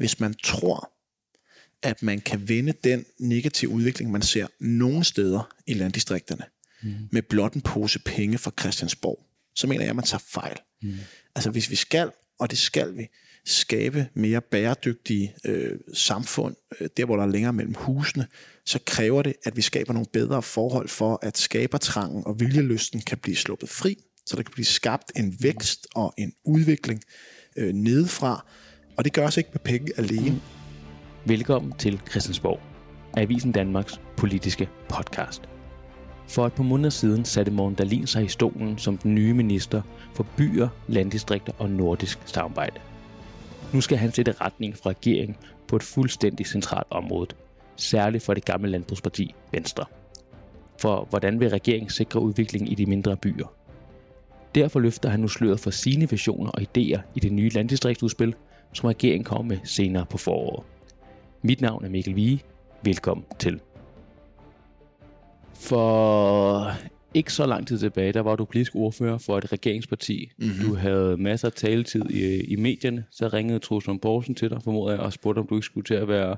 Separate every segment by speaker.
Speaker 1: hvis man tror, at man kan vende den negative udvikling, man ser nogle steder i landdistrikterne, mm. med blot en pose penge fra Christiansborg, så mener jeg, at man tager fejl. Mm. Altså hvis vi skal, og det skal vi, skabe mere bæredygtige øh, samfund, øh, der hvor der er længere mellem husene, så kræver det, at vi skaber nogle bedre forhold for, at skabertrangen og viljelysten kan blive sluppet fri, så der kan blive skabt en vækst og en udvikling øh, nedefra, og det gøres ikke med penge alene.
Speaker 2: Velkommen til Christiansborg, Avisen Danmarks politiske podcast. For et par måneder siden satte Morten Dalin sig i stolen som den nye minister for byer, landdistrikter og nordisk samarbejde. Nu skal han sætte retning fra regeringen på et fuldstændig centralt område, særligt for det gamle landbrugsparti Venstre. For hvordan vil regeringen sikre udviklingen i de mindre byer? Derfor løfter han nu sløret for sine visioner og idéer i det nye landdistriktsudspil, som regeringen kommer med senere på foråret. Mit navn er Mikkel Vige. Velkommen til. For ikke så lang tid tilbage, der var du politisk ordfører for et regeringsparti. Mm-hmm. Du havde masser af taletid i, i medierne. Så ringede Trusson Borsen til dig, formoder jeg, og spurgte, om du ikke skulle til at være,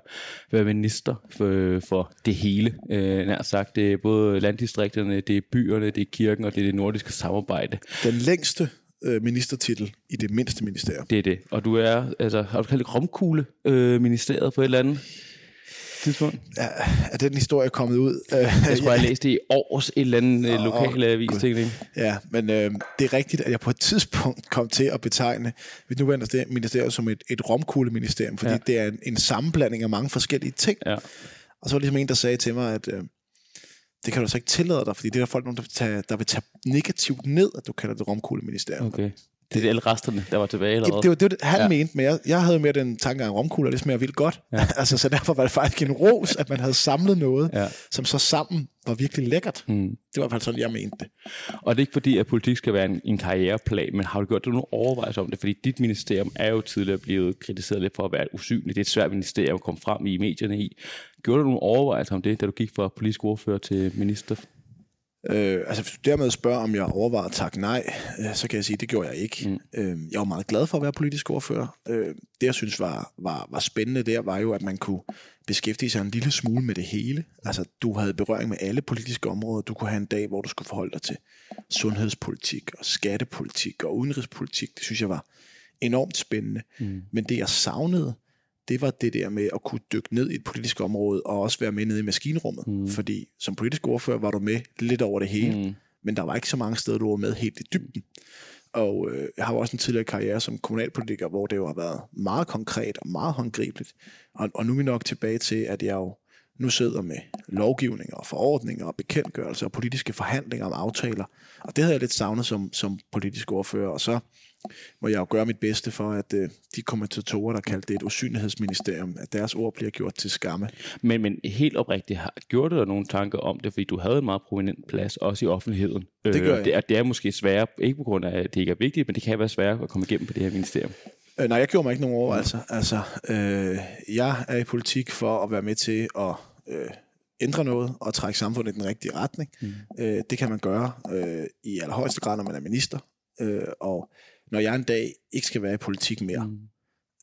Speaker 2: være minister for, for det hele. Øh, nær sagt, det er både landdistrikterne, det er byerne, det er kirken, og det er det nordiske samarbejde.
Speaker 1: Den længste øh, ministertitel i det mindste ministerium.
Speaker 2: Det er det. Og du er, altså, har du kaldt det romkugle øh, ministeriet på et eller andet? tidspunkt?
Speaker 1: Ja, er den historie kommet ud?
Speaker 2: Jeg tror, jeg læste det i års et eller andet oh, lokale avis. Ting,
Speaker 1: ja, men øh, det er rigtigt, at jeg på et tidspunkt kom til at betegne mit nuværende ministerium som et, et romkugleministerium, fordi ja. det er en, en sammenblanding af mange forskellige ting. Ja. Og så var der ligesom en, der sagde til mig, at øh, det kan du så ikke tillade dig, fordi det er der folk, der vil tage, der vil tage negativt ned, at du kalder det romkugleministerium.
Speaker 2: Okay. Det er alle resterne, der var tilbage, eller
Speaker 1: det, det, var, det var han ja. mente, men jeg, jeg havde mere den tanke, at romkugler, det smager vildt godt. Ja. altså, så derfor var det faktisk en ros, at man havde samlet noget, ja. som så sammen var virkelig lækkert. Mm. Det var i hvert fald sådan, jeg mente det.
Speaker 2: Og det er ikke fordi, at politik skal være en, en karriereplan, men har du gjort dig nogle overvejelser om det? Fordi dit ministerium er jo tidligere blevet kritiseret lidt for at være usynligt. Det er et svært ministerium at komme frem i medierne i. Gjorde du nogle overvejelser om det, da du gik fra politisk ordfører til minister?
Speaker 1: Øh, altså hvis du dermed spørger, om jeg overvejede at takke nej, øh, så kan jeg sige, at det gjorde jeg ikke. Mm. Øh, jeg var meget glad for at være politisk ordfører. Øh, det jeg synes var, var, var spændende der, var jo, at man kunne beskæftige sig en lille smule med det hele. Altså du havde berøring med alle politiske områder. Du kunne have en dag, hvor du skulle forholde dig til sundhedspolitik og skattepolitik og udenrigspolitik. Det synes jeg var enormt spændende. Mm. Men det jeg savnede, det var det der med at kunne dykke ned i et politisk område, og også være med nede i maskinrummet. Mm. Fordi som politisk ordfører var du med lidt over det hele, mm. men der var ikke så mange steder, du var med helt i dybden. Og øh, jeg har jo også en tidligere karriere som kommunalpolitiker, hvor det jo har været meget konkret og meget håndgribeligt. Og, og nu er vi nok tilbage til, at jeg jo nu sidder med lovgivninger og forordninger og bekendtgørelser og politiske forhandlinger om aftaler. Og det havde jeg lidt savnet som, som politisk ordfører. Og så må jeg jo gøre mit bedste for, at øh, de kommentatorer, der kaldte det et usynlighedsministerium, at deres ord bliver gjort til skamme.
Speaker 2: Men, men helt oprigtigt, har, gjorde du dig nogle tanker om det, fordi du havde en meget prominent plads, også i offentligheden?
Speaker 1: Det gør øh, jeg.
Speaker 2: Det er, det er måske sværere, ikke på grund af, at det ikke er vigtigt, men det kan være svært at komme igennem på det her ministerium.
Speaker 1: Øh, nej, jeg gjorde mig ikke nogen overvejelser. Altså, øh, jeg er i politik for at være med til at øh, ændre noget og trække samfundet i den rigtige retning. Mm. Øh, det kan man gøre øh, i allerhøjeste grad, når man er minister. Øh, og når jeg en dag ikke skal være i politik mere, mm.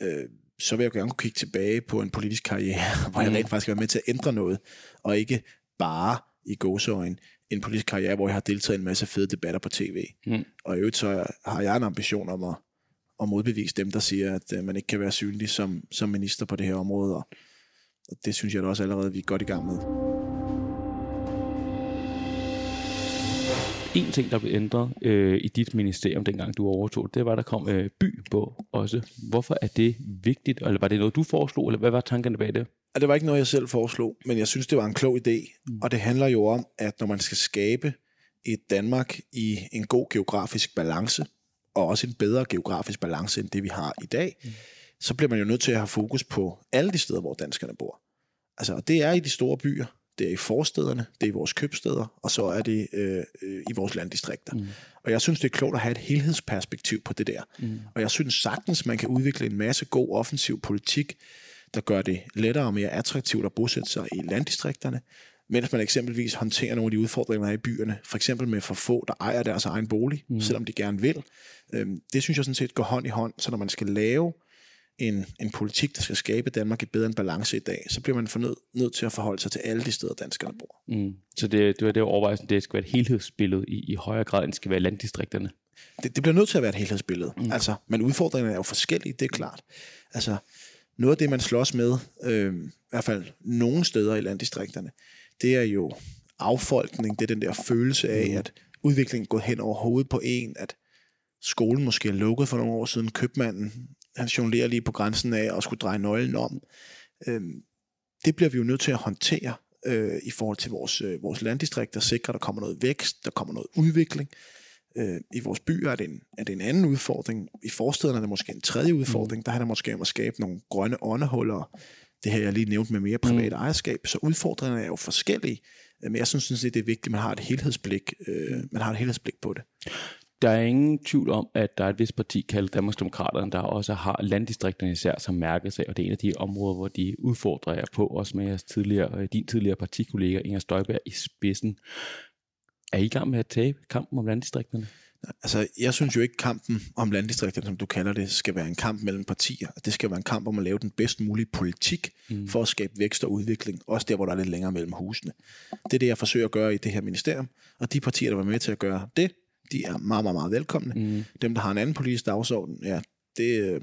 Speaker 1: øh, så vil jeg gerne kunne kigge tilbage på en politisk karriere, hvor jeg mm. rent faktisk skal være med til at ændre noget, og ikke bare i gåseøjen en politisk karriere, hvor jeg har deltaget i en masse fede debatter på tv. Mm. Og i øvrigt så har jeg en ambition om at, at modbevise dem, der siger, at øh, man ikke kan være synlig som, som minister på det her område, og, og det synes jeg da også allerede, vi er godt i gang med.
Speaker 2: En ting, der blev ændret øh, i dit ministerium, dengang du overtog, det var, der kom øh, by på også. Hvorfor er det vigtigt? Eller var det noget, du foreslog, eller hvad var tankerne bag det?
Speaker 1: Det var ikke noget, jeg selv foreslog, men jeg synes, det var en klog idé. Mm. Og det handler jo om, at når man skal skabe et Danmark i en god geografisk balance, og også en bedre geografisk balance end det, vi har i dag, mm. så bliver man jo nødt til at have fokus på alle de steder, hvor danskerne bor. Altså, og det er i de store byer det er i forstederne, det er i vores købsteder, og så er det øh, øh, i vores landdistrikter. Mm. Og jeg synes, det er klogt at have et helhedsperspektiv på det der. Mm. Og jeg synes sagtens, man kan udvikle en masse god offensiv politik, der gør det lettere og mere attraktivt at bosætte sig i landdistrikterne, mens man eksempelvis håndterer nogle af de udfordringer, der er i byerne, for eksempel med for få, der ejer deres egen bolig, mm. selvom de gerne vil. Øhm, det synes jeg sådan set går hånd i hånd, så når man skal lave en, en politik, der skal skabe Danmark i bedre en balance i dag, så bliver man fornød, nødt til at forholde sig til alle de steder, danskerne bor.
Speaker 2: Mm. Så det, det var det overvejelsen, det skal være et helhedsbillede i, i højere grad, end det skal være landdistrikterne.
Speaker 1: Det, det bliver nødt til at være et helhedsbillede. Mm. Altså, men udfordringerne er jo forskellige, det er klart. Altså, noget af det, man slås med, øh, i hvert fald nogle steder i landdistrikterne, det er jo affolkning, det er den der følelse af, at udviklingen går hen over hovedet på en, at skolen måske er lukket for nogle år siden, købmanden, han jonglerer lige på grænsen af at skulle dreje nøglen om. Øh, det bliver vi jo nødt til at håndtere øh, i forhold til vores, øh, vores landdistrikter, sikre, at der kommer noget vækst, der kommer noget udvikling. Øh, I vores byer er det, en, er det en anden udfordring. I forstederne er det måske en tredje udfordring. Mm. Der er det måske om at skabe nogle grønne åndehuller. Det her, jeg lige nævnt med mere privat mm. ejerskab. Så udfordringerne er jo forskellige. Men jeg synes, synes det er vigtigt, at man har et helhedsblik, øh, man har et helhedsblik på det.
Speaker 2: Der er ingen tvivl om, at der er et vist parti kaldet Danmarksdemokraterne, der også har landdistrikterne især som mærkesag, og det er en af de områder, hvor de udfordrer jer på, også med jeres tidligere, din tidligere partikollega Inger Støjberg i spidsen. Er I i gang med at tabe kampen om landdistrikterne?
Speaker 1: Altså, jeg synes jo ikke, kampen om landdistrikterne, som du kalder det, skal være en kamp mellem partier. Det skal være en kamp om at lave den bedst mulige politik mm. for at skabe vækst og udvikling, også der, hvor der er lidt længere mellem husene. Det er det, jeg forsøger at gøre i det her ministerium, og de partier, der var med til at gøre det, de er meget, meget, meget velkomne. Mm. Dem, der har en anden politisk dagsorden, ja, det, øh,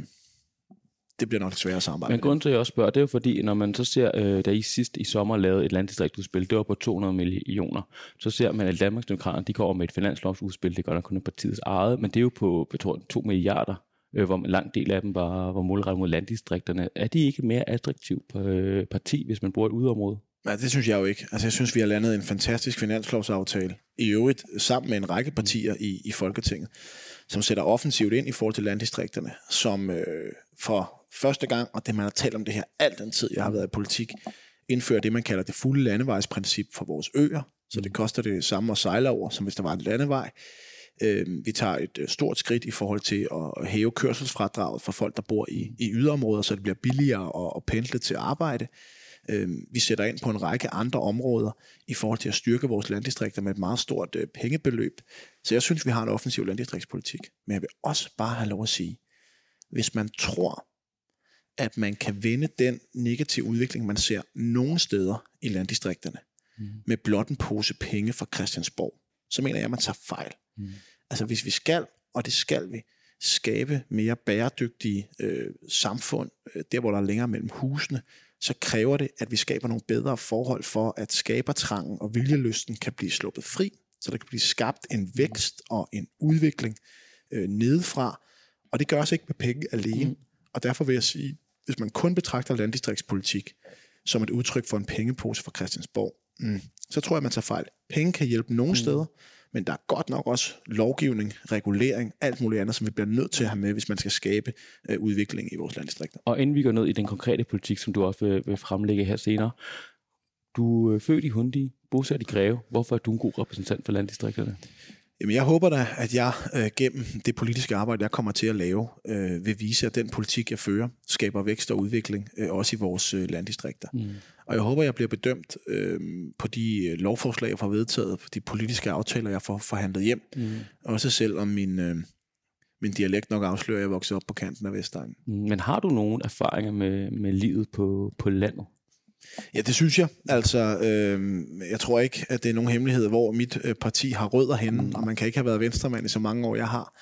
Speaker 1: det bliver nok sværere at samarbejde
Speaker 2: Men grunden til, at jeg også spørger, det er jo fordi, når man så ser, øh, da I sidst i sommer lavede et landdistriktudspil, det var på 200 millioner, så ser man, at Danmarksdemokraterne, de kommer med et finanslovsudspil, det gør der kun partiets eget, men det er jo på, tror, 2 milliarder, øh, hvor en lang del af dem var, var målrettet mod landdistrikterne. Er de ikke mere attraktivt øh, parti, hvis man bruger et udområde?
Speaker 1: Nej, det synes jeg jo ikke. Altså, jeg synes, vi har landet en fantastisk finanslovsaftale, i øvrigt sammen med en række partier i, i Folketinget, som sætter offensivt ind i forhold til landdistrikterne, som øh, for første gang, og det man har talt om det her alt den tid, jeg har været i politik, indfører det, man kalder det fulde landevejsprincip for vores øer, så det koster det samme at sejle over, som hvis der var en landevej. Øh, vi tager et øh, stort skridt i forhold til at hæve kørselsfradraget for folk, der bor i, i yderområder, så det bliver billigere at, at pendle til arbejde. Øh, vi sætter ind på en række andre områder i forhold til at styrke vores landdistrikter med et meget stort øh, pengebeløb. Så jeg synes, vi har en offensiv landdistriktspolitik. Men jeg vil også bare have lov at sige, hvis man tror, at man kan vende den negative udvikling, man ser nogle steder i landdistrikterne, mm. med blot en pose penge fra Christiansborg, så mener jeg, at man tager fejl. Mm. Altså hvis vi skal, og det skal vi, skabe mere bæredygtige øh, samfund, øh, der hvor der er længere mellem husene, så kræver det, at vi skaber nogle bedre forhold for, at skabertrangen og viljelysten kan blive sluppet fri, så der kan blive skabt en vækst og en udvikling øh, nedefra. Og det gør os ikke med penge alene. Mm. Og derfor vil jeg sige, hvis man kun betragter landdistriktspolitik som et udtryk for en pengepose fra Christiansborg, mm, så tror jeg, man tager fejl. Penge kan hjælpe nogle mm. steder, men der er godt nok også lovgivning, regulering, alt muligt andet, som vi bliver nødt til at have med, hvis man skal skabe øh, udvikling i vores landdistrikter.
Speaker 2: Og inden vi går ned i den konkrete politik, som du også vil, vil fremlægge her senere, du er født i Hundi, bosat i Greve. Hvorfor er du en god repræsentant for landdistrikterne?
Speaker 1: Jamen, jeg håber da, at jeg øh, gennem det politiske arbejde, jeg kommer til at lave, øh, vil vise, at den politik, jeg fører, skaber vækst og udvikling, øh, også i vores øh, landdistrikter. Mm. Og jeg håber, jeg bliver bedømt øh, på de øh, lovforslag, jeg får vedtaget, på de politiske aftaler, jeg får forhandlet hjem. Mm. Også selvom min, øh, min dialekt nok afslører, at jeg voksede op på kanten af Vestegnen.
Speaker 2: Mm. Men har du nogle erfaringer med, med livet på, på landet?
Speaker 1: Ja, det synes jeg. Altså, øh, jeg tror ikke, at det er nogen hemmelighed, hvor mit øh, parti har rødder henne, og man kan ikke have været venstremand i så mange år, jeg har,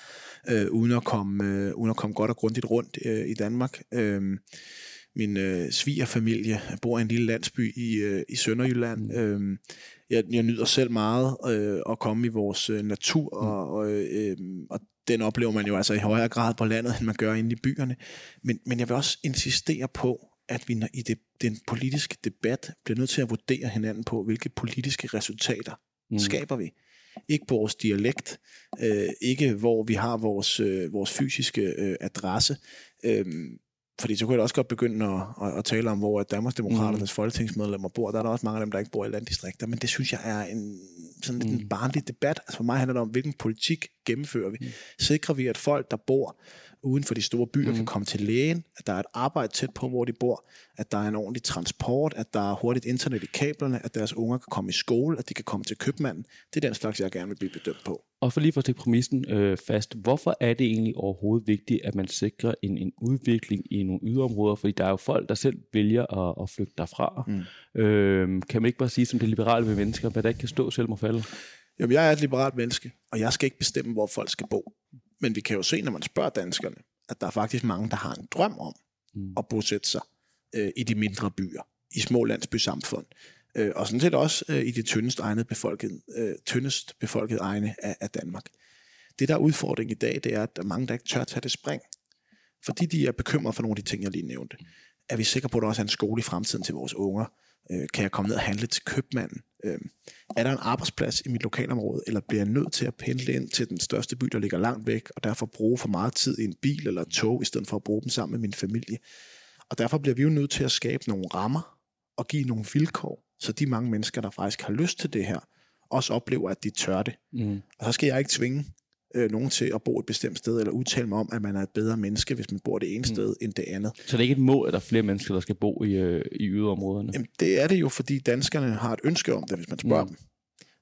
Speaker 1: øh, uden, at komme, øh, uden at komme godt og grundigt rundt øh, i Danmark. Øh, min øh, svigerfamilie bor i en lille landsby i, øh, i Sønderjylland. Øh, jeg, jeg nyder selv meget øh, at komme i vores øh, natur, og, og, øh, og den oplever man jo altså i højere grad på landet, end man gør inde i byerne. Men, men jeg vil også insistere på, at vi i det, den politiske debat bliver nødt til at vurdere hinanden på, hvilke politiske resultater mm. skaber vi. Ikke på vores dialekt, øh, ikke hvor vi har vores, øh, vores fysiske øh, adresse. Øh, fordi så kunne jeg også godt begynde at, at, at tale om, hvor Danmarksdemokraternes mm. folketingsmedlemmer bor. Der er der også mange af dem, der ikke bor i landdistrikter. Men det synes jeg er en sådan mm. en barnlig debat. Altså for mig handler det om, hvilken politik gennemfører vi. Mm. Sikrer vi, at folk, der bor uden for de store byer mm. kan komme til lægen, at der er et arbejde tæt på, hvor de bor, at der er en ordentlig transport, at der er hurtigt internet i kablerne, at deres unger kan komme i skole, at de kan komme til købmanden. Det er den slags, jeg gerne vil blive bedømt på.
Speaker 2: Og for lige for at tage præmissen øh, fast, hvorfor er det egentlig overhovedet vigtigt, at man sikrer en, en udvikling i nogle yderområder? Fordi der er jo folk, der selv vælger at, at flygte derfra. Mm. Øh, kan man ikke bare sige som det liberale med mennesker, hvad der ikke kan stå selv må falde?
Speaker 1: Jamen, jeg er et liberalt menneske, og jeg skal ikke bestemme, hvor folk skal bo. Men vi kan jo se, når man spørger danskerne, at der er faktisk mange, der har en drøm om mm. at bosætte sig øh, i de mindre byer, i små landsbysamfund, øh, og sådan set også øh, i de tyndest, egnede befolket, øh, tyndest befolkede egne af, af Danmark. Det, der er udfordring i dag, det er, at der mange, der ikke tør tage det spring, fordi de er bekymret for nogle af de ting, jeg lige nævnte. Er vi sikre på, at der også er en skole i fremtiden til vores unger? Øh, kan jeg komme ned og handle til købmanden? Øh, er der en arbejdsplads i mit lokalområde, eller bliver jeg nødt til at pendle ind til den største by, der ligger langt væk, og derfor bruge for meget tid i en bil eller et tog, i stedet for at bruge dem sammen med min familie? Og derfor bliver vi jo nødt til at skabe nogle rammer og give nogle vilkår, så de mange mennesker, der faktisk har lyst til det her, også oplever, at de tør det. Mm. Og så skal jeg ikke tvinge øh, nogen til at bo et bestemt sted, eller udtale mig om, at man er et bedre menneske, hvis man bor det ene mm. sted end det andet.
Speaker 2: Så det er ikke et mål, at der er flere mennesker, der skal bo i, øh, i yderområderne?
Speaker 1: Jamen, det er det jo, fordi danskerne har et ønske om det, hvis man spørger mm.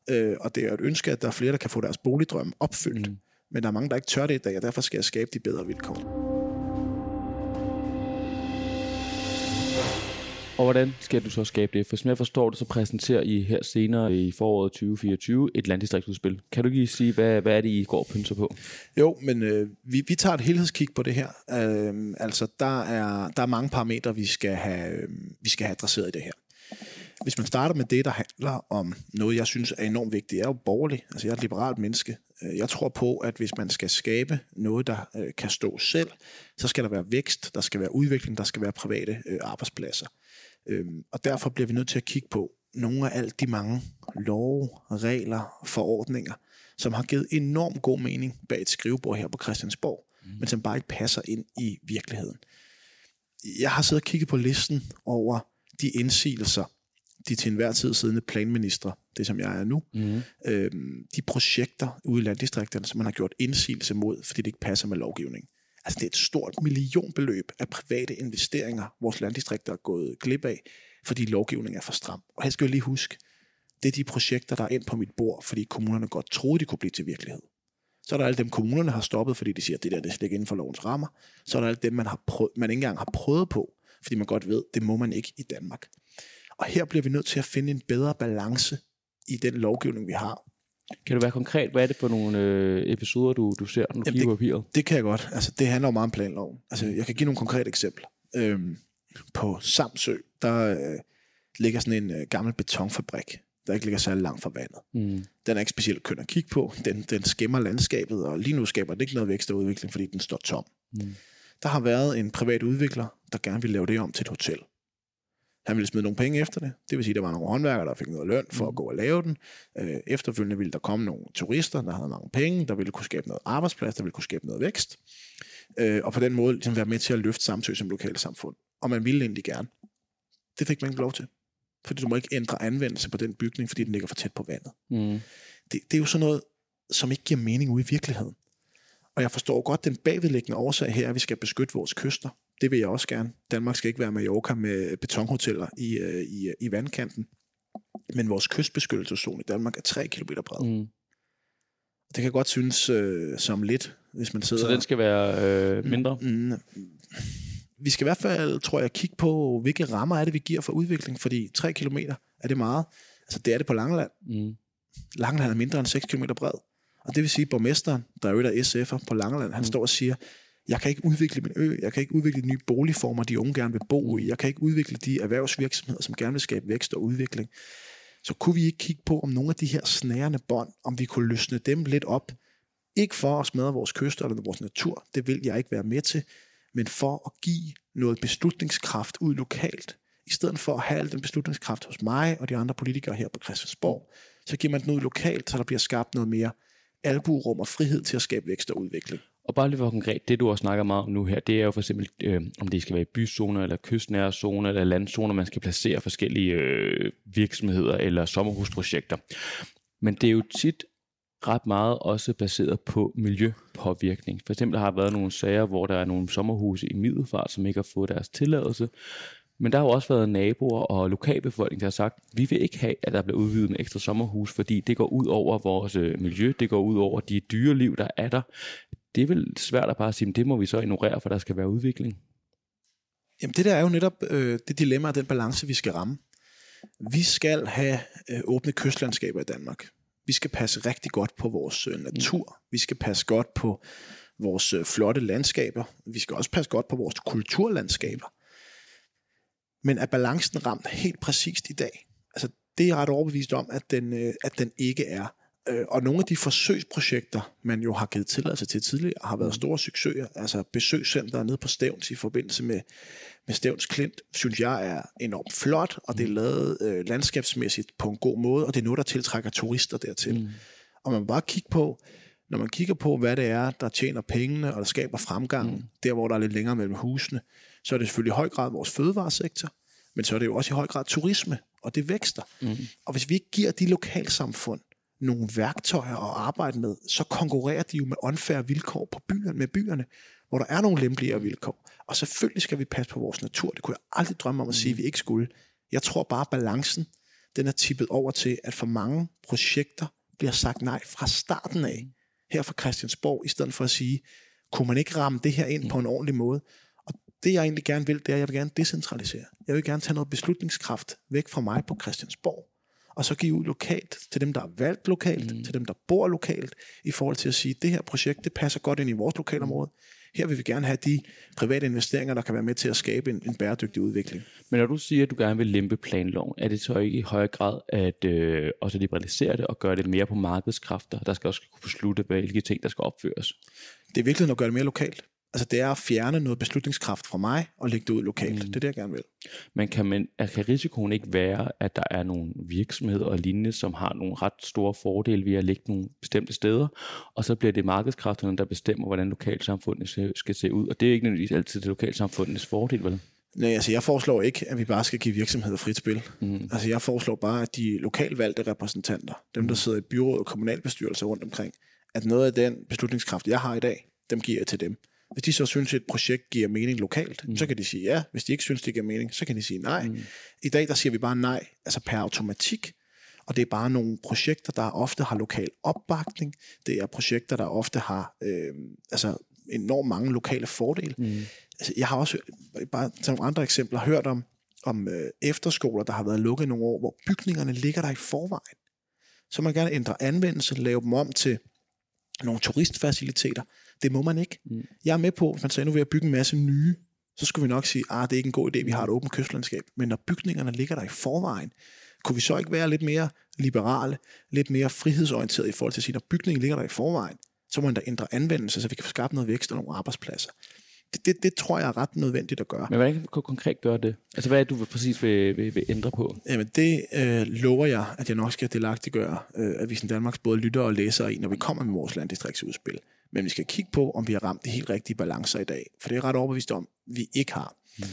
Speaker 1: dem. Øh, og det er et ønske, at der er flere, der kan få deres boligdrøm opfyldt. Mm. Men der er mange, der ikke tør det i dag, og derfor skal jeg skabe de bedre vilkår.
Speaker 2: Og hvordan skal du så skabe det? For som jeg forstår det, så præsenterer I her senere i foråret 2024 et landdistriktsudspil. Kan du lige sige, hvad, hvad er det, I går og pynser på?
Speaker 1: Jo, men øh, vi, vi tager et helhedskig på det her. Øh, altså, der er, der er mange parametre, vi skal, have, øh, vi skal have adresseret i det her. Hvis man starter med det, der handler om noget, jeg synes er enormt vigtigt, jeg er jo borgerlig. Altså, jeg er et liberalt menneske. Øh, jeg tror på, at hvis man skal skabe noget, der øh, kan stå selv, så skal der være vækst, der skal være udvikling, der skal være private øh, arbejdspladser. Øhm, og derfor bliver vi nødt til at kigge på nogle af alle de mange love, regler, forordninger, som har givet enormt god mening bag et skrivebord her på Christiansborg, mm. men som bare ikke passer ind i virkeligheden. Jeg har siddet og kigget på listen over de indsigelser, de til enhver tid siddende planminister, det som jeg er nu, mm. øhm, de projekter ude i landdistrikterne, som man har gjort indsigelse mod, fordi det ikke passer med lovgivningen. Altså det er et stort millionbeløb af private investeringer, vores landdistrikter er gået glip af, fordi lovgivningen er for stram. Og her skal jeg lige huske, det er de projekter, der er ind på mit bord, fordi kommunerne godt troede, de kunne blive til virkelighed. Så er der alle dem, kommunerne har stoppet, fordi de siger, at det der det slet ikke inden for lovens rammer. Så er der alle dem, man, har prøvet, man ikke engang har prøvet på, fordi man godt ved, det må man ikke i Danmark. Og her bliver vi nødt til at finde en bedre balance i den lovgivning, vi har.
Speaker 2: Kan du være konkret? Hvad er det for nogle øh, episoder, du, du ser, når du kigger på papiret?
Speaker 1: Det kan jeg godt. Altså, det handler jo meget om planloven. Altså, jeg kan give nogle konkrete eksempler. Øhm, på Samsø, der øh, ligger sådan en øh, gammel betonfabrik, der ikke ligger særlig langt fra vandet. Mm. Den er ikke specielt køn at kigge på. Den, den skæmmer landskabet, og lige nu skaber det ikke noget vækst og udvikling, fordi den står tom. Mm. Der har været en privat udvikler, der gerne vil lave det om til et hotel. Han ville smide nogle penge efter det. Det vil sige, at der var nogle håndværkere, der fik noget løn for at mm. gå og lave den. Øh, efterfølgende ville der komme nogle turister, der havde mange penge, der ville kunne skabe noget arbejdsplads, der ville kunne skabe noget vækst. Øh, og på den måde ligesom være med til at løfte Samsø som lokale samfund. Og man ville egentlig gerne. Det fik man ikke lov til. Fordi du må ikke ændre anvendelse på den bygning, fordi den ligger for tæt på vandet. Mm. Det, det er jo sådan noget, som ikke giver mening ude i virkeligheden. Og jeg forstår godt den bagvedliggende årsag her, at vi skal beskytte vores kyster. Det vil jeg også gerne. Danmark skal ikke være Mallorca med betonhoteller i, øh, i, i vandkanten. Men vores kystbeskyttelseszone i Danmark er 3 km bred. Mm. Det kan godt synes øh, som lidt, hvis man sidder...
Speaker 2: Så den skal være øh, mindre? Mm, mm,
Speaker 1: vi skal i hvert fald, tror jeg, kigge på, hvilke rammer er det, vi giver for udvikling. Fordi 3 km er det meget. Altså, det er det på Langeland. Mm. Langeland er mindre end 6 km bred. Og det vil sige, at borgmesteren, der er jo der SF'er på Langeland, han mm. står og siger, jeg kan ikke udvikle min ø, jeg kan ikke udvikle de nye boligformer, de unge gerne vil bo i, jeg kan ikke udvikle de erhvervsvirksomheder, som gerne vil skabe vækst og udvikling. Så kunne vi ikke kigge på, om nogle af de her snærende bånd, om vi kunne løsne dem lidt op, ikke for at smadre vores kyster eller vores natur, det vil jeg ikke være med til, men for at give noget beslutningskraft ud lokalt. I stedet for at have al den beslutningskraft hos mig og de andre politikere her på Christiansborg, så giver man den ud lokalt, så der bliver skabt noget mere albuerum og frihed til at skabe vækst og udvikling.
Speaker 2: Og bare lige for konkret, det du også snakker meget om nu her, det er jo for eksempel, øh, om det skal være byzoner, eller kystnære zoner, eller landzoner, man skal placere forskellige øh, virksomheder eller sommerhusprojekter. Men det er jo tit ret meget også baseret på miljøpåvirkning. For eksempel har der været nogle sager, hvor der er nogle sommerhuse i Middelfart, som ikke har fået deres tilladelse. Men der har jo også været naboer og lokalbefolkning, der har sagt, vi vil ikke have, at der bliver udvidet med ekstra sommerhus, fordi det går ud over vores øh, miljø, det går ud over de dyreliv, der er der. Det er vel svært at bare sige, men det må vi så ignorere, for der skal være udvikling.
Speaker 1: Jamen det der er jo netop øh, det dilemma og den balance, vi skal ramme. Vi skal have øh, åbne kystlandskaber i Danmark. Vi skal passe rigtig godt på vores øh, natur. Vi skal passe godt på vores øh, flotte landskaber. Vi skal også passe godt på vores kulturlandskaber. Men er balancen ramt helt præcist i dag? Altså, det er jeg ret overbevist om, at den, øh, at den ikke er. Øh, og nogle af de forsøgsprojekter, man jo har givet tilladelse til tidligere, har været store succeser. Altså besøgscenter nede på Stævns i forbindelse med, med Stævns Klint, synes jeg er enormt flot, og det er lavet øh, landskabsmæssigt på en god måde, og det er noget, der tiltrækker turister dertil. Mm. Og man må bare kigge på, når man kigger på, hvad det er, der tjener pengene, og der skaber fremgang, mm. der hvor der er lidt længere mellem husene, så er det selvfølgelig i høj grad vores fødevaresektor, men så er det jo også i høj grad turisme, og det vækster. Mm. Og hvis vi ikke giver de lokalsamfund nogle værktøjer at arbejde med, så konkurrerer de jo med unfair vilkår på byerne, med byerne, hvor der er nogle lempeligere vilkår. Og selvfølgelig skal vi passe på vores natur. Det kunne jeg aldrig drømme om at sige, at vi ikke skulle. Jeg tror bare, at balancen den er tippet over til, at for mange projekter bliver sagt nej fra starten af, her fra Christiansborg, i stedet for at sige, kunne man ikke ramme det her ind på en ordentlig måde? Og det jeg egentlig gerne vil, det er, at jeg vil gerne decentralisere. Jeg vil gerne tage noget beslutningskraft væk fra mig på Christiansborg, og så give ud lokalt til dem, der er valgt lokalt, mm. til dem, der bor lokalt, i forhold til at sige, at det her projekt, det passer godt ind i vores lokalområde. Her vil vi gerne have de private investeringer, der kan være med til at skabe en, en bæredygtig udvikling.
Speaker 2: Men når du siger, at du gerne vil lempe planloven, er det så ikke i højere grad at øh, også liberalisere det og gøre det mere på markedskræfter, der skal også kunne beslutte, hvilke ting, der skal opføres?
Speaker 1: Det er virkelig at gøre det mere lokalt. Altså det er at fjerne noget beslutningskraft fra mig og lægge det ud lokalt. Mm. Det er det, jeg gerne vil.
Speaker 2: Men kan, man, kan risikoen ikke være, at der er nogle virksomheder og lignende, som har nogle ret store fordele ved at lægge nogle bestemte steder, og så bliver det markedskræfterne, der bestemmer, hvordan lokalsamfundet skal se ud, og det er ikke nødvendigvis altid det lokalsamfundets fordel, vel?
Speaker 1: Nej, altså jeg foreslår ikke, at vi bare skal give virksomheder frit spil. Mm. Altså jeg foreslår bare, at de lokalvalgte repræsentanter, dem der sidder i byråd og kommunalbestyrelser rundt omkring, at noget af den beslutningskraft, jeg har i dag, dem giver jeg til dem. Hvis de så synes, at et projekt giver mening lokalt, mm. så kan de sige ja. Hvis de ikke synes, det giver mening, så kan de sige nej. Mm. I dag, der siger vi bare nej, altså per automatik. Og det er bare nogle projekter, der ofte har lokal opbakning. Det er projekter, der ofte har øh, altså enormt mange lokale fordele. Mm. Altså, jeg har også, bare til nogle andre eksempler, hørt om, om øh, efterskoler, der har været lukket nogle år, hvor bygningerne ligger der i forvejen. Så man gerne ændre anvendelse, lave dem om til nogle turistfaciliteter. Det må man ikke. Mm. Jeg er med på, hvis man sagde, nu vil jeg bygge en masse nye, så skulle vi nok sige, at ah, det er ikke en god idé, vi har et åbent kystlandskab. Men når bygningerne ligger der i forvejen, kunne vi så ikke være lidt mere liberale, lidt mere frihedsorienteret i forhold til at sige, når bygningen ligger der i forvejen, så må man da ændre anvendelse, så vi kan få skabt noget vækst og nogle arbejdspladser. Det, det, det tror jeg er ret nødvendigt at gøre.
Speaker 2: Men hvordan kan du konkret gøre det? Altså hvad er det, du præcis vil, vil, vil ændre på?
Speaker 1: Jamen det øh, lover jeg, at jeg nok skal delagtiggøre øh, Avisen Danmarks både lytter og læser i, når vi kommer med vores landdistriktsudspil. Men vi skal kigge på, om vi har ramt de helt rigtige balancer i dag. For det er ret overbevist om, vi ikke har. Mm.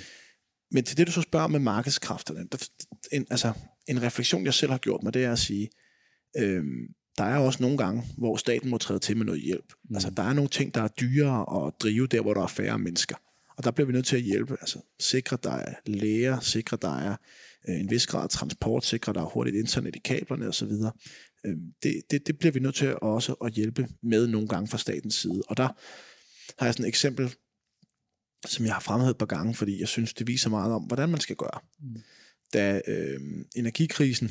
Speaker 1: Men til det, du så spørger med markedskræfterne, der, en, altså, en refleksion, jeg selv har gjort mig, det er at sige, øh, der er også nogle gange, hvor staten må træde til med noget hjælp. Mm. Altså, der er nogle ting, der er dyrere at drive der, hvor der er færre mennesker. Og der bliver vi nødt til at hjælpe. Altså, sikre, der er læger, sikre, der er øh, en vis grad transport, sikre, der er hurtigt internet i kablerne osv. Øh, det, det, det bliver vi nødt til også at hjælpe med nogle gange fra statens side. Og der har jeg sådan et eksempel, som jeg har fremhævet et par gange, fordi jeg synes, det viser meget om, hvordan man skal gøre. Mm. Da øh, energikrisen,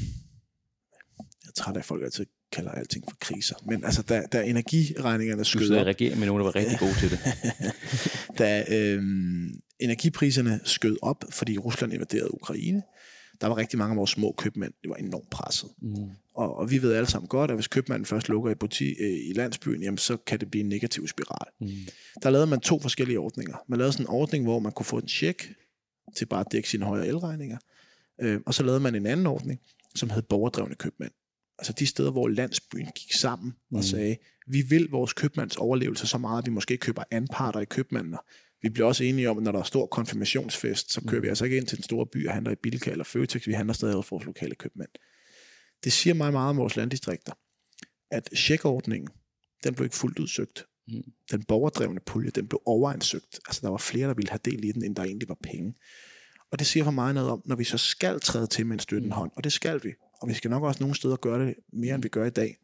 Speaker 1: jeg er træt af, at folk altid kalder alting for kriser, men altså, da, da energiregningerne skød op... Du
Speaker 2: sidder regering med nogen, der var rigtig gode til det.
Speaker 1: da øh, energipriserne skød op, fordi Rusland invaderede Ukraine, der var rigtig mange af vores små købmænd, det var enormt presset. Mm. Og, og vi ved alle sammen godt, at hvis købmanden først lukker i, butik, øh, i landsbyen, jamen, så kan det blive en negativ spiral. Mm. Der lavede man to forskellige ordninger. Man lavede sådan en ordning, hvor man kunne få en check til bare at dække sine højere elregninger. Øh, og så lavede man en anden ordning, som hed borgerdrevne købmænd. Altså de steder, hvor landsbyen gik sammen mm. og sagde, vi vil vores købmands overlevelse så meget, at vi måske køber anparter i købmanden, vi bliver også enige om, at når der er stor konfirmationsfest, så kører mm. vi altså ikke ind til den store by og handler i Bilka eller Føtex, vi handler stadig vores lokale købmænd. Det siger mig meget om vores landdistrikter, at checkordningen, den blev ikke fuldt udsøgt.
Speaker 2: Mm.
Speaker 1: Den borgerdrevne pulje, den blev overansøgt. Altså, der var flere, der ville have del i den, end der egentlig var penge. Og det siger for mig noget om, når vi så skal træde til med en støttende hånd, og det skal vi, og vi skal nok også nogle steder gøre det mere, end vi gør i dag,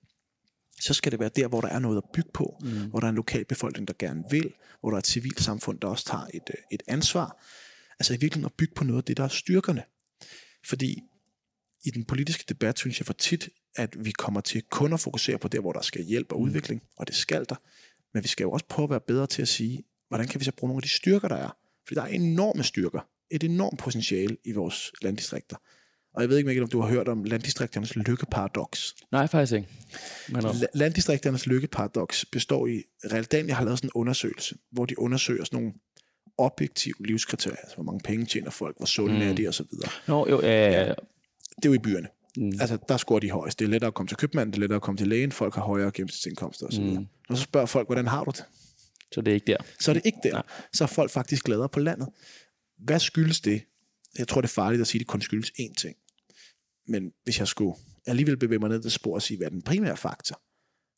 Speaker 1: så skal det være der, hvor der er noget at bygge på, mm. hvor der er en lokalbefolkning, der gerne vil, hvor der er et civilt samfund, der også tager et, øh, et ansvar. Altså i virkeligheden at bygge på noget af det, der er styrkerne. Fordi i den politiske debat synes jeg for tit, at vi kommer til kun at fokusere på der, hvor der skal hjælp og udvikling, og det skal der. Men vi skal jo også prøve at være bedre til at sige, hvordan kan vi så bruge nogle af de styrker, der er? Fordi der er enorme styrker, et enormt potentiale i vores landdistrikter. Og jeg ved ikke, Mikkel, om du har hørt om landdistrikternes lykkeparadoks.
Speaker 2: Nej, faktisk ikke. Men om.
Speaker 1: La- landdistrikternes lykkeparadoks består i, Realdania har lavet sådan en undersøgelse, hvor de undersøger sådan nogle objektive livskriterier, altså hvor mange penge tjener folk, hvor sunde mm. er de osv.
Speaker 2: Nå, jo, ja, ja.
Speaker 1: Det er jo i byerne.
Speaker 2: Mm.
Speaker 1: Altså, der scorer de højst. Det er lettere at komme til købmanden, det er lettere at komme til lægen, folk har højere gennemsnitsindkomster osv. Mm. Når så spørger folk, hvordan har du det?
Speaker 2: Så det er ikke der.
Speaker 1: Så er det ikke der.
Speaker 2: Nej.
Speaker 1: Så er folk faktisk gladere på landet. Hvad skyldes det? Jeg tror, det er farligt at sige, at det kun skyldes én ting. Men hvis jeg skulle alligevel bevæge mig ned det spor og sige, hvad er den primære faktor,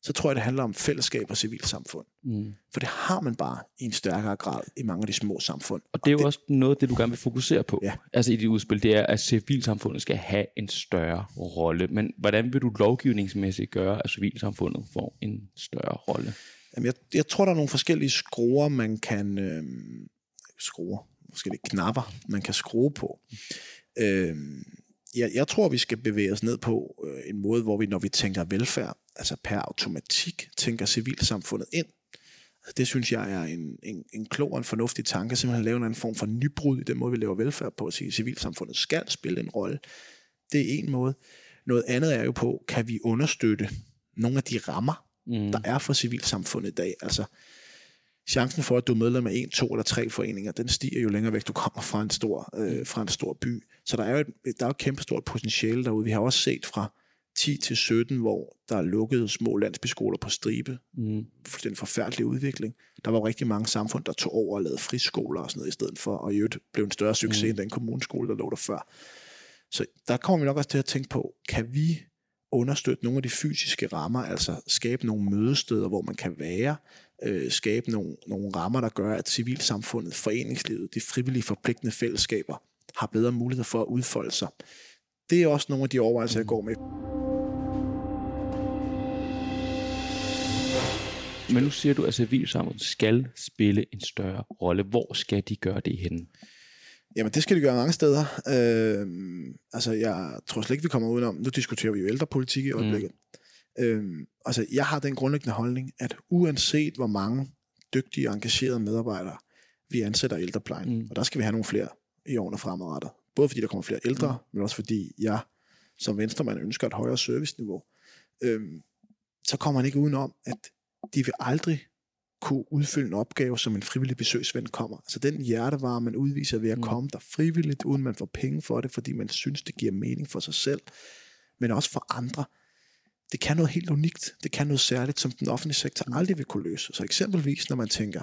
Speaker 1: så tror jeg, det handler om fællesskab og civilsamfund.
Speaker 2: Mm.
Speaker 1: For det har man bare i en stærkere grad i mange af de små samfund.
Speaker 2: Og det er jo også noget af det, du gerne vil fokusere på.
Speaker 1: Ja.
Speaker 2: Altså i dit udspil, det er, at civilsamfundet skal have en større rolle. Men hvordan vil du lovgivningsmæssigt gøre, at civilsamfundet får en større rolle?
Speaker 1: Jamen, jeg, jeg tror, der er nogle forskellige skruer, man kan... Øh, skruer? Forskellige knapper, man kan skrue på. Øh, jeg, jeg tror, vi skal bevæge os ned på øh, en måde, hvor vi, når vi tænker velfærd, altså per automatik, tænker civilsamfundet ind. Altså, Det synes jeg er en, en, en klog og en fornuftig tanke, simpelthen at lave en anden form for nybrud i den måde, vi laver velfærd på, at sige, at civilsamfundet skal spille en rolle. Det er en måde. Noget andet er jo på, kan vi understøtte nogle af de rammer,
Speaker 2: Mm.
Speaker 1: der er for civilsamfundet i dag. Altså, chancen for, at du er medlem af en, to eller tre foreninger, den stiger jo længere væk, du kommer fra en stor, øh, fra en stor by. Så der er jo et, der er jo et kæmpe stort potentiale derude. Vi har også set fra 10 til 17, hvor der er lukket små landsbyskoler på stribe.
Speaker 2: Mm.
Speaker 1: Den forfærdelige udvikling. Der var rigtig mange samfund, der tog over og lavede friskoler og sådan noget i stedet for, og i øvrigt blev en større succes mm. end den kommuneskole, der lå der før. Så der kommer vi nok også til at tænke på, kan vi understøtte nogle af de fysiske rammer, altså skabe nogle mødesteder, hvor man kan være, øh, skabe nogle, nogle rammer, der gør, at civilsamfundet, foreningslivet, de frivillige forpligtende fællesskaber har bedre mulighed for at udfolde sig. Det er også nogle af de overvejelser, jeg går med.
Speaker 2: Men nu siger du, at civilsamfundet skal spille en større rolle. Hvor skal de gøre det henne?
Speaker 1: Jamen, det skal de gøre mange steder. Øh, altså, jeg tror slet ikke, vi kommer udenom. Nu diskuterer vi jo ældrepolitik i øjeblikket. Mm. Øh, altså, jeg har den grundlæggende holdning, at uanset hvor mange dygtige og engagerede medarbejdere vi ansætter i ældreplejen, mm. og der skal vi have nogle flere i årene fremadrettet. Både fordi der kommer flere ældre, mm. men også fordi jeg som venstremand ønsker et højere serviceniveau. Øh, så kommer man ikke udenom, at de vil aldrig kunne udfylde en opgave, som en frivillig besøgsven kommer. Altså den hjertevarme, man udviser ved at
Speaker 2: Mm.
Speaker 1: komme der frivilligt, uden man får penge for det, fordi man synes, det giver mening for sig selv, men også for andre. Det kan noget helt unikt. Det kan noget særligt, som den offentlige sektor aldrig vil kunne løse. Så eksempelvis, når man tænker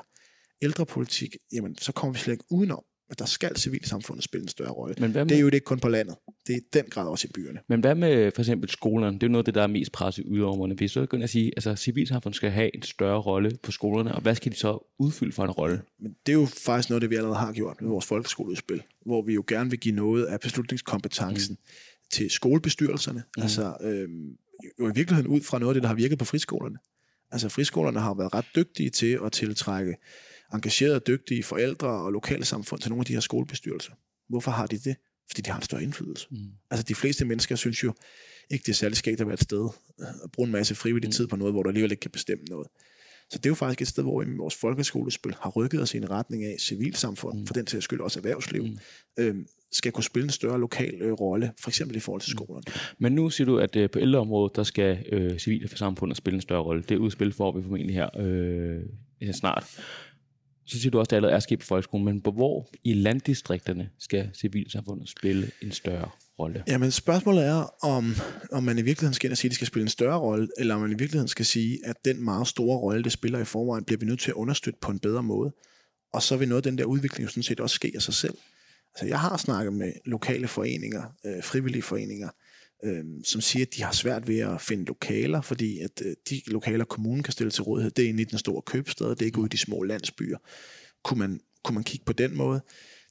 Speaker 1: ældrepolitik, jamen, så kommer vi slet ikke udenom, der skal civilsamfundet spille en større rolle.
Speaker 2: Men hvad
Speaker 1: Det er
Speaker 2: med,
Speaker 1: jo ikke kun på landet. Det er i den grad også i byerne.
Speaker 2: men hvad med for eksempel skolerne? Det er jo noget af det, der er mest presset i yderområderne. Hvis så begynder at sige, at altså, civilsamfundet skal have en større rolle på skolerne, og hvad skal de så udfylde for en rolle?
Speaker 1: Men det er jo faktisk noget, det vi allerede har gjort med vores folkeskoleudspil, hvor vi jo gerne vil give noget af beslutningskompetencen mm. til skolebestyrelserne. Mm. Altså øhm, jo i virkeligheden ud fra noget af det, der har virket på friskolerne. Altså friskolerne har været ret dygtige til at tiltrække engagerede, dygtige forældre og lokale samfund til nogle af de her skolebestyrelser. Hvorfor har de det? Fordi de har en større indflydelse.
Speaker 2: Mm.
Speaker 1: Altså de fleste mennesker synes jo ikke, det er særlig skægt at være et sted og bruge en masse frivillig
Speaker 2: Mm.
Speaker 1: tid på noget, hvor du alligevel ikke kan bestemme noget. Så det er jo faktisk et sted, hvor vi med vores folkeskolespil har rykket os i en retning af civilsamfund, mm. for den sags skyld også erhvervsliv, mm. øhm, skal kunne spille en større lokal øh, rolle, for eksempel i forhold til skolerne.
Speaker 2: Men nu siger du, at øh, på ældreområdet, der skal øh, civile for samfundet spille en større rolle. Det udspil får vi formentlig her øh, ja, snart. Så siger du også, at det allerede er sket på folkeskolen, men hvor i landdistrikterne skal civilsamfundet spille en større rolle?
Speaker 1: Jamen spørgsmålet er, om, om man i virkeligheden skal ind og sige, at det skal spille en større rolle, eller om man i virkeligheden skal sige, at den meget store rolle, det spiller i forvejen, bliver vi nødt til at understøtte på en bedre måde. Og så vil noget af den der udvikling jo sådan set også ske af sig selv. Altså jeg har snakket med lokale foreninger, øh, frivillige foreninger, øh, som siger, at de har svært ved at finde lokaler, fordi at øh, de lokaler, kommunen kan stille til rådighed, det er inde i den store købstad, det er ikke ude i de små landsbyer. Kunne man, kunne man kigge på den måde?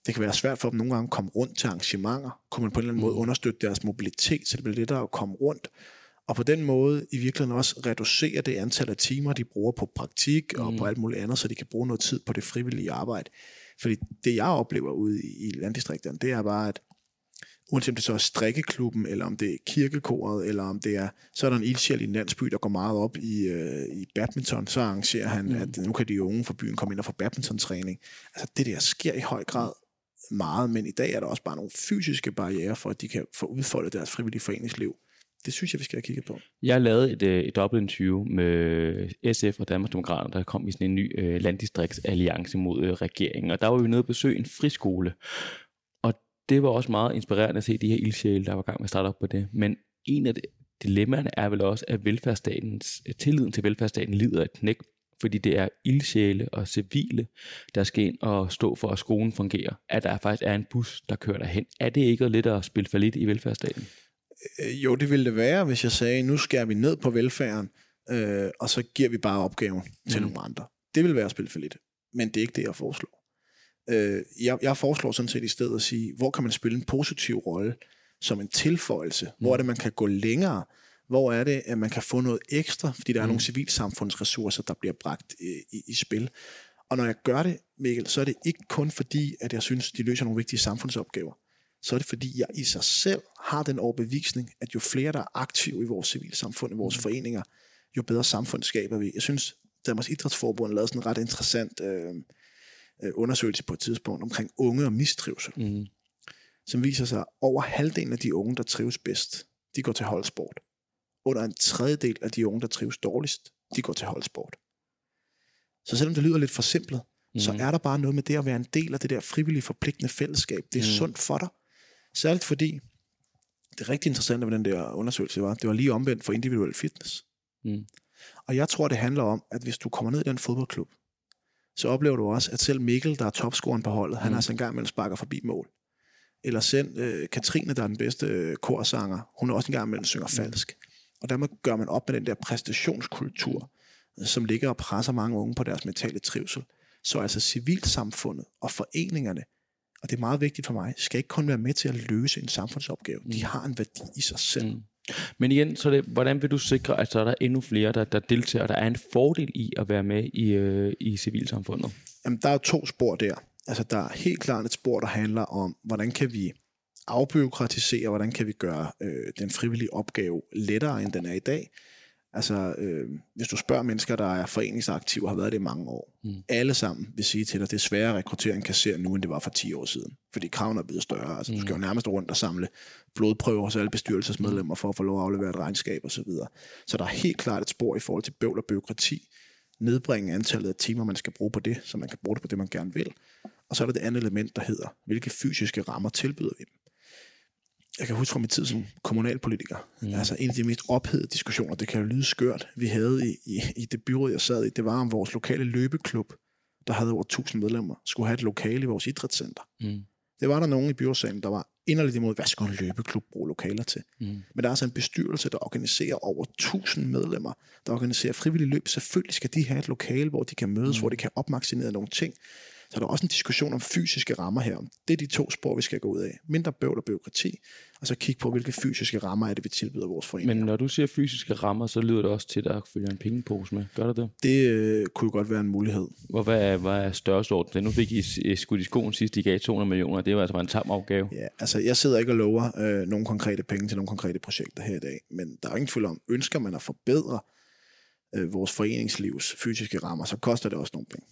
Speaker 1: Det kan være svært for dem nogle gange at komme rundt til arrangementer. Kunne man på en eller anden måde understøtte deres mobilitet, så det bliver lettere at komme rundt? Og på den måde i virkeligheden også reducere det antal af timer, de bruger på praktik og mm. på alt muligt andet, så de kan bruge noget tid på det frivillige arbejde. Fordi det, jeg oplever ude i, i landdistrikterne, det er bare, at uanset om det så er strikkeklubben, eller om det er kirkekoret, eller om det er, så er der en ildsjæl i en landsby, der går meget op i, øh, i badminton, så arrangerer han, mm. at nu kan de unge fra byen komme ind og få badmintontræning. Altså det der sker i høj grad meget, men i dag er der også bare nogle fysiske barriere for, at de kan få udfoldet deres frivillige foreningsliv. Det synes jeg, vi skal have kigget på.
Speaker 2: Jeg lavede et, øh, et dobbeltinterview med SF og Danmarksdemokraterne, der kom i sådan en ny øh, landdistriktsalliance mod øh, regeringen, og der var vi nede og besøge en friskole, det var også meget inspirerende at se de her ildsjæle, der var i gang med at starte op på det. Men en af dilemmaerne er vel også, at velfærdsstatens, tilliden til velfærdsstaten lider et knæk, fordi det er ildsjæle og civile, der skal ind og stå for, at skolen fungerer. At der faktisk er en bus, der kører derhen. Er det ikke lidt at spille for lidt i velfærdsstaten?
Speaker 1: Øh, jo, det ville det være, hvis jeg sagde, nu skærer vi ned på velfærden, øh, og så giver vi bare opgaven til mm. nogle andre. Det ville være at spille for lidt. Men det er ikke det, jeg foreslår. Øh, jeg, jeg foreslår sådan set i stedet at sige, hvor kan man spille en positiv rolle som en tilføjelse? Mm. Hvor er det, man kan gå længere? Hvor er det, at man kan få noget ekstra, fordi der er mm. nogle civilsamfundsressourcer, der bliver bragt i, i, i spil. Og når jeg gør det, Mikkel, så er det ikke kun fordi, at jeg synes, de løser nogle vigtige samfundsopgaver så er det fordi, jeg i sig selv har den overbevisning, at jo flere, der er aktive i vores civilsamfund, i vores mm. foreninger, jo bedre samfund skaber vi. Jeg synes, Danmarks Idrætsforbund lavede sådan en ret interessant øh, øh, undersøgelse på et tidspunkt omkring unge og mistrivsel, mm. som viser sig, at over halvdelen af de unge, der trives bedst, de går til holdsport. Under en tredjedel af de unge, der trives dårligst, de går til holdsport. Så selvom det lyder lidt forsimplet, mm. så er der bare noget med det at være en del af det der frivillige forpligtende fællesskab. Det er mm. sundt for dig. Særligt fordi, det rigtig interessante ved den der undersøgelse var, det var lige omvendt for individuel fitness. Mm. Og jeg tror, det handler om, at hvis du kommer ned i den fodboldklub, så oplever du også, at selv Mikkel, der er topscoren på holdet, mm. han har altså en gang imellem sparker forbi mål. Eller selv øh, Katrine, der er den bedste øh, korsanger, hun er også en gang imellem synger mm. falsk. Og dermed gør man op med den der præstationskultur, øh, som ligger og presser mange unge på deres mentale trivsel. Så altså civilsamfundet og foreningerne og det er meget vigtigt for mig, skal ikke kun være med til at løse en samfundsopgave. De mm. har en værdi i sig selv. Mm.
Speaker 2: Men igen, så det, hvordan vil du sikre, at så er der endnu flere, der, der deltager, og der er en fordel i at være med i, øh, i civilsamfundet?
Speaker 1: Jamen, der er to spor der. Altså, der er helt klart et spor, der handler om, hvordan kan vi afbyråkratisere, hvordan kan vi gøre øh, den frivillige opgave lettere, end den er i dag. Altså, øh, hvis du spørger mennesker, der er foreningsaktive og har været det i mange år, mm. alle sammen vil sige til dig, at det er sværere at rekruttere en kasser nu, end det var for 10 år siden. Fordi kravene er blevet større. Altså, mm. du skal jo nærmest rundt og samle blodprøver hos alle bestyrelsesmedlemmer for at få lov at aflevere et regnskab osv. Så, videre. så der er helt klart et spor i forhold til bøvl og byråkrati. Nedbringe antallet af timer, man skal bruge på det, så man kan bruge det på det, man gerne vil. Og så er der det andet element, der hedder, hvilke fysiske rammer tilbyder vi dem jeg kan huske fra min tid som kommunalpolitiker, mm. altså en af de mest ophedede diskussioner, det kan jo lyde skørt, vi havde i, i, i det byråd, jeg sad i, det var om vores lokale løbeklub, der havde over 1000 medlemmer, skulle have et lokale i vores idrætscenter. Mm. Det var der nogen i byrådsalen, der var inderligt imod, hvad skulle en løbeklub bruge lokaler til? Mm. Men der er altså en bestyrelse, der organiserer over 1000 medlemmer, der organiserer frivillige løb. Selvfølgelig skal de have et lokale, hvor de kan mødes, mm. hvor de kan opmaksinere nogle ting. Så der er også en diskussion om fysiske rammer her. Det er de to spor, vi skal gå ud af. Mindre bøvl og byråkrati, og så kigge på, hvilke fysiske rammer er det, vi tilbyder vores foreninger.
Speaker 2: Men når du siger fysiske rammer, så lyder det også til, at der følger en pengepose med. Gør det det?
Speaker 1: Det øh, kunne godt være en mulighed.
Speaker 2: Hvor, hvad, er, hvad er størrelsesorden? Nu fik I skudt i skoen sidst, de gav 200 millioner. Det var altså en tam opgave.
Speaker 1: Ja, altså jeg sidder ikke og lover øh, nogle konkrete penge til nogle konkrete projekter her i dag. Men der er ingen tvivl om, ønsker man at forbedre øh, vores foreningslivs fysiske rammer, så koster det også nogle penge.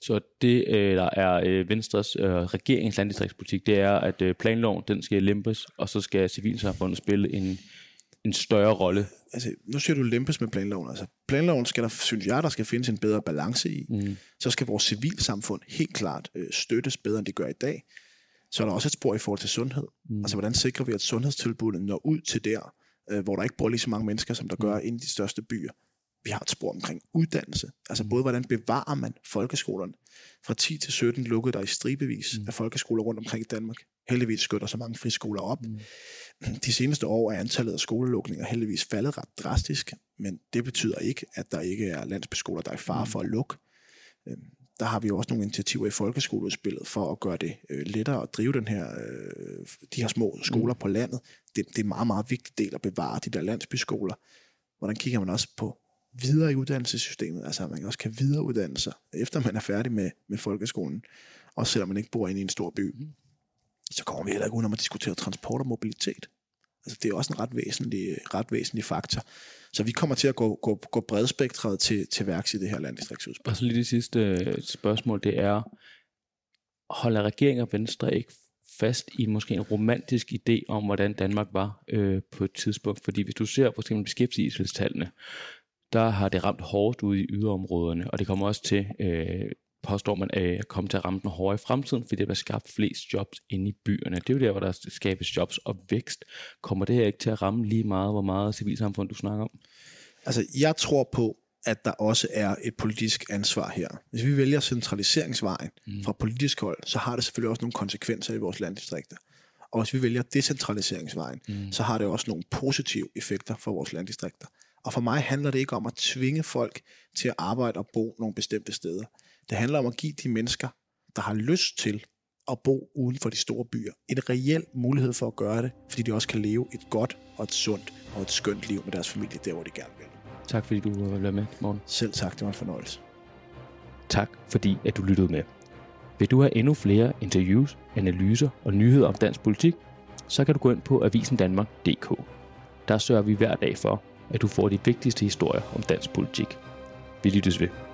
Speaker 2: Så det, øh, der er øh, Venstres øh, regerings landdistriktspolitik, det er, at planloven den skal lempes, og så skal civilsamfundet spille en, en større rolle.
Speaker 1: Altså, nu siger du lempes med planloven. Altså, planloven skal der, synes jeg, der skal findes en bedre balance i. Mm. Så skal vores civilsamfund helt klart øh, støttes bedre, end det gør i dag. Så er der også et spor i forhold til sundhed. Mm. Altså, hvordan sikrer vi, at sundhedstilbuddet når ud til der, øh, hvor der ikke bor lige så mange mennesker, som der gør mm. inde i de største byer. Vi har et spor omkring uddannelse. Altså både, hvordan bevarer man folkeskolerne. Fra 10 til 17 lukkede der i stribevis mm. af folkeskoler rundt omkring i Danmark. Heldigvis skytter så mange friskoler op. Mm. De seneste år er antallet af skolelukninger heldigvis faldet ret drastisk, men det betyder ikke, at der ikke er landsbyskoler, der er i fare mm. for at lukke. Øhm, der har vi også nogle initiativer i folkeskoleudspillet for at gøre det øh, lettere at drive den her, øh, de her små skoler mm. på landet. Det, det er en meget, meget vigtig del at bevare de der landsbyskoler. Hvordan kigger man også på videre i uddannelsessystemet? Altså, man også kan videreuddanne sig, efter man er færdig med, med folkeskolen, også selvom man ikke bor inde i en stor by. Mm. Så kommer vi heller ikke uden at diskutere transport og mobilitet. Altså, det er også en ret væsentlig, ret væsentlig faktor. Så vi kommer til at gå, gå, gå bredspektret til, til værks i det her landdistriktsudspil.
Speaker 2: Og så lige det sidste øh, spørgsmål, det er, holder regeringen og Venstre ikke fast i måske en romantisk idé om, hvordan Danmark var øh, på et tidspunkt? Fordi hvis du ser på eksempel beskæftigelsestallene, der har det ramt hårdt ude i yderområderne, og det kommer også til øh, påstår man at komme til at ramme den hårdere i fremtiden, fordi det vil skabt flest jobs inde i byerne. Det er jo der, hvor der skabes jobs og vækst. Kommer det her ikke til at ramme lige meget, hvor meget civilsamfund du snakker om?
Speaker 1: Altså, jeg tror på, at der også er et politisk ansvar her. Hvis vi vælger centraliseringsvejen mm. fra politisk hold, så har det selvfølgelig også nogle konsekvenser i vores landdistrikter. Og hvis vi vælger decentraliseringsvejen, mm. så har det også nogle positive effekter for vores landdistrikter. Og for mig handler det ikke om at tvinge folk til at arbejde og bo nogle bestemte steder. Det handler om at give de mennesker, der har lyst til at bo uden for de store byer, en reel mulighed for at gøre det, fordi de også kan leve et godt og et sundt og et skønt liv med deres familie, der hvor de gerne vil.
Speaker 2: Tak fordi du var med, morgen.
Speaker 1: Selv tak, det var en fornøjelse.
Speaker 2: Tak fordi at du lyttede med. Vil du have endnu flere interviews, analyser og nyheder om dansk politik, så kan du gå ind på avisendanmark.dk. Der sørger vi hver dag for, at du får de vigtigste historier om dansk politik. Vi lyttes ved.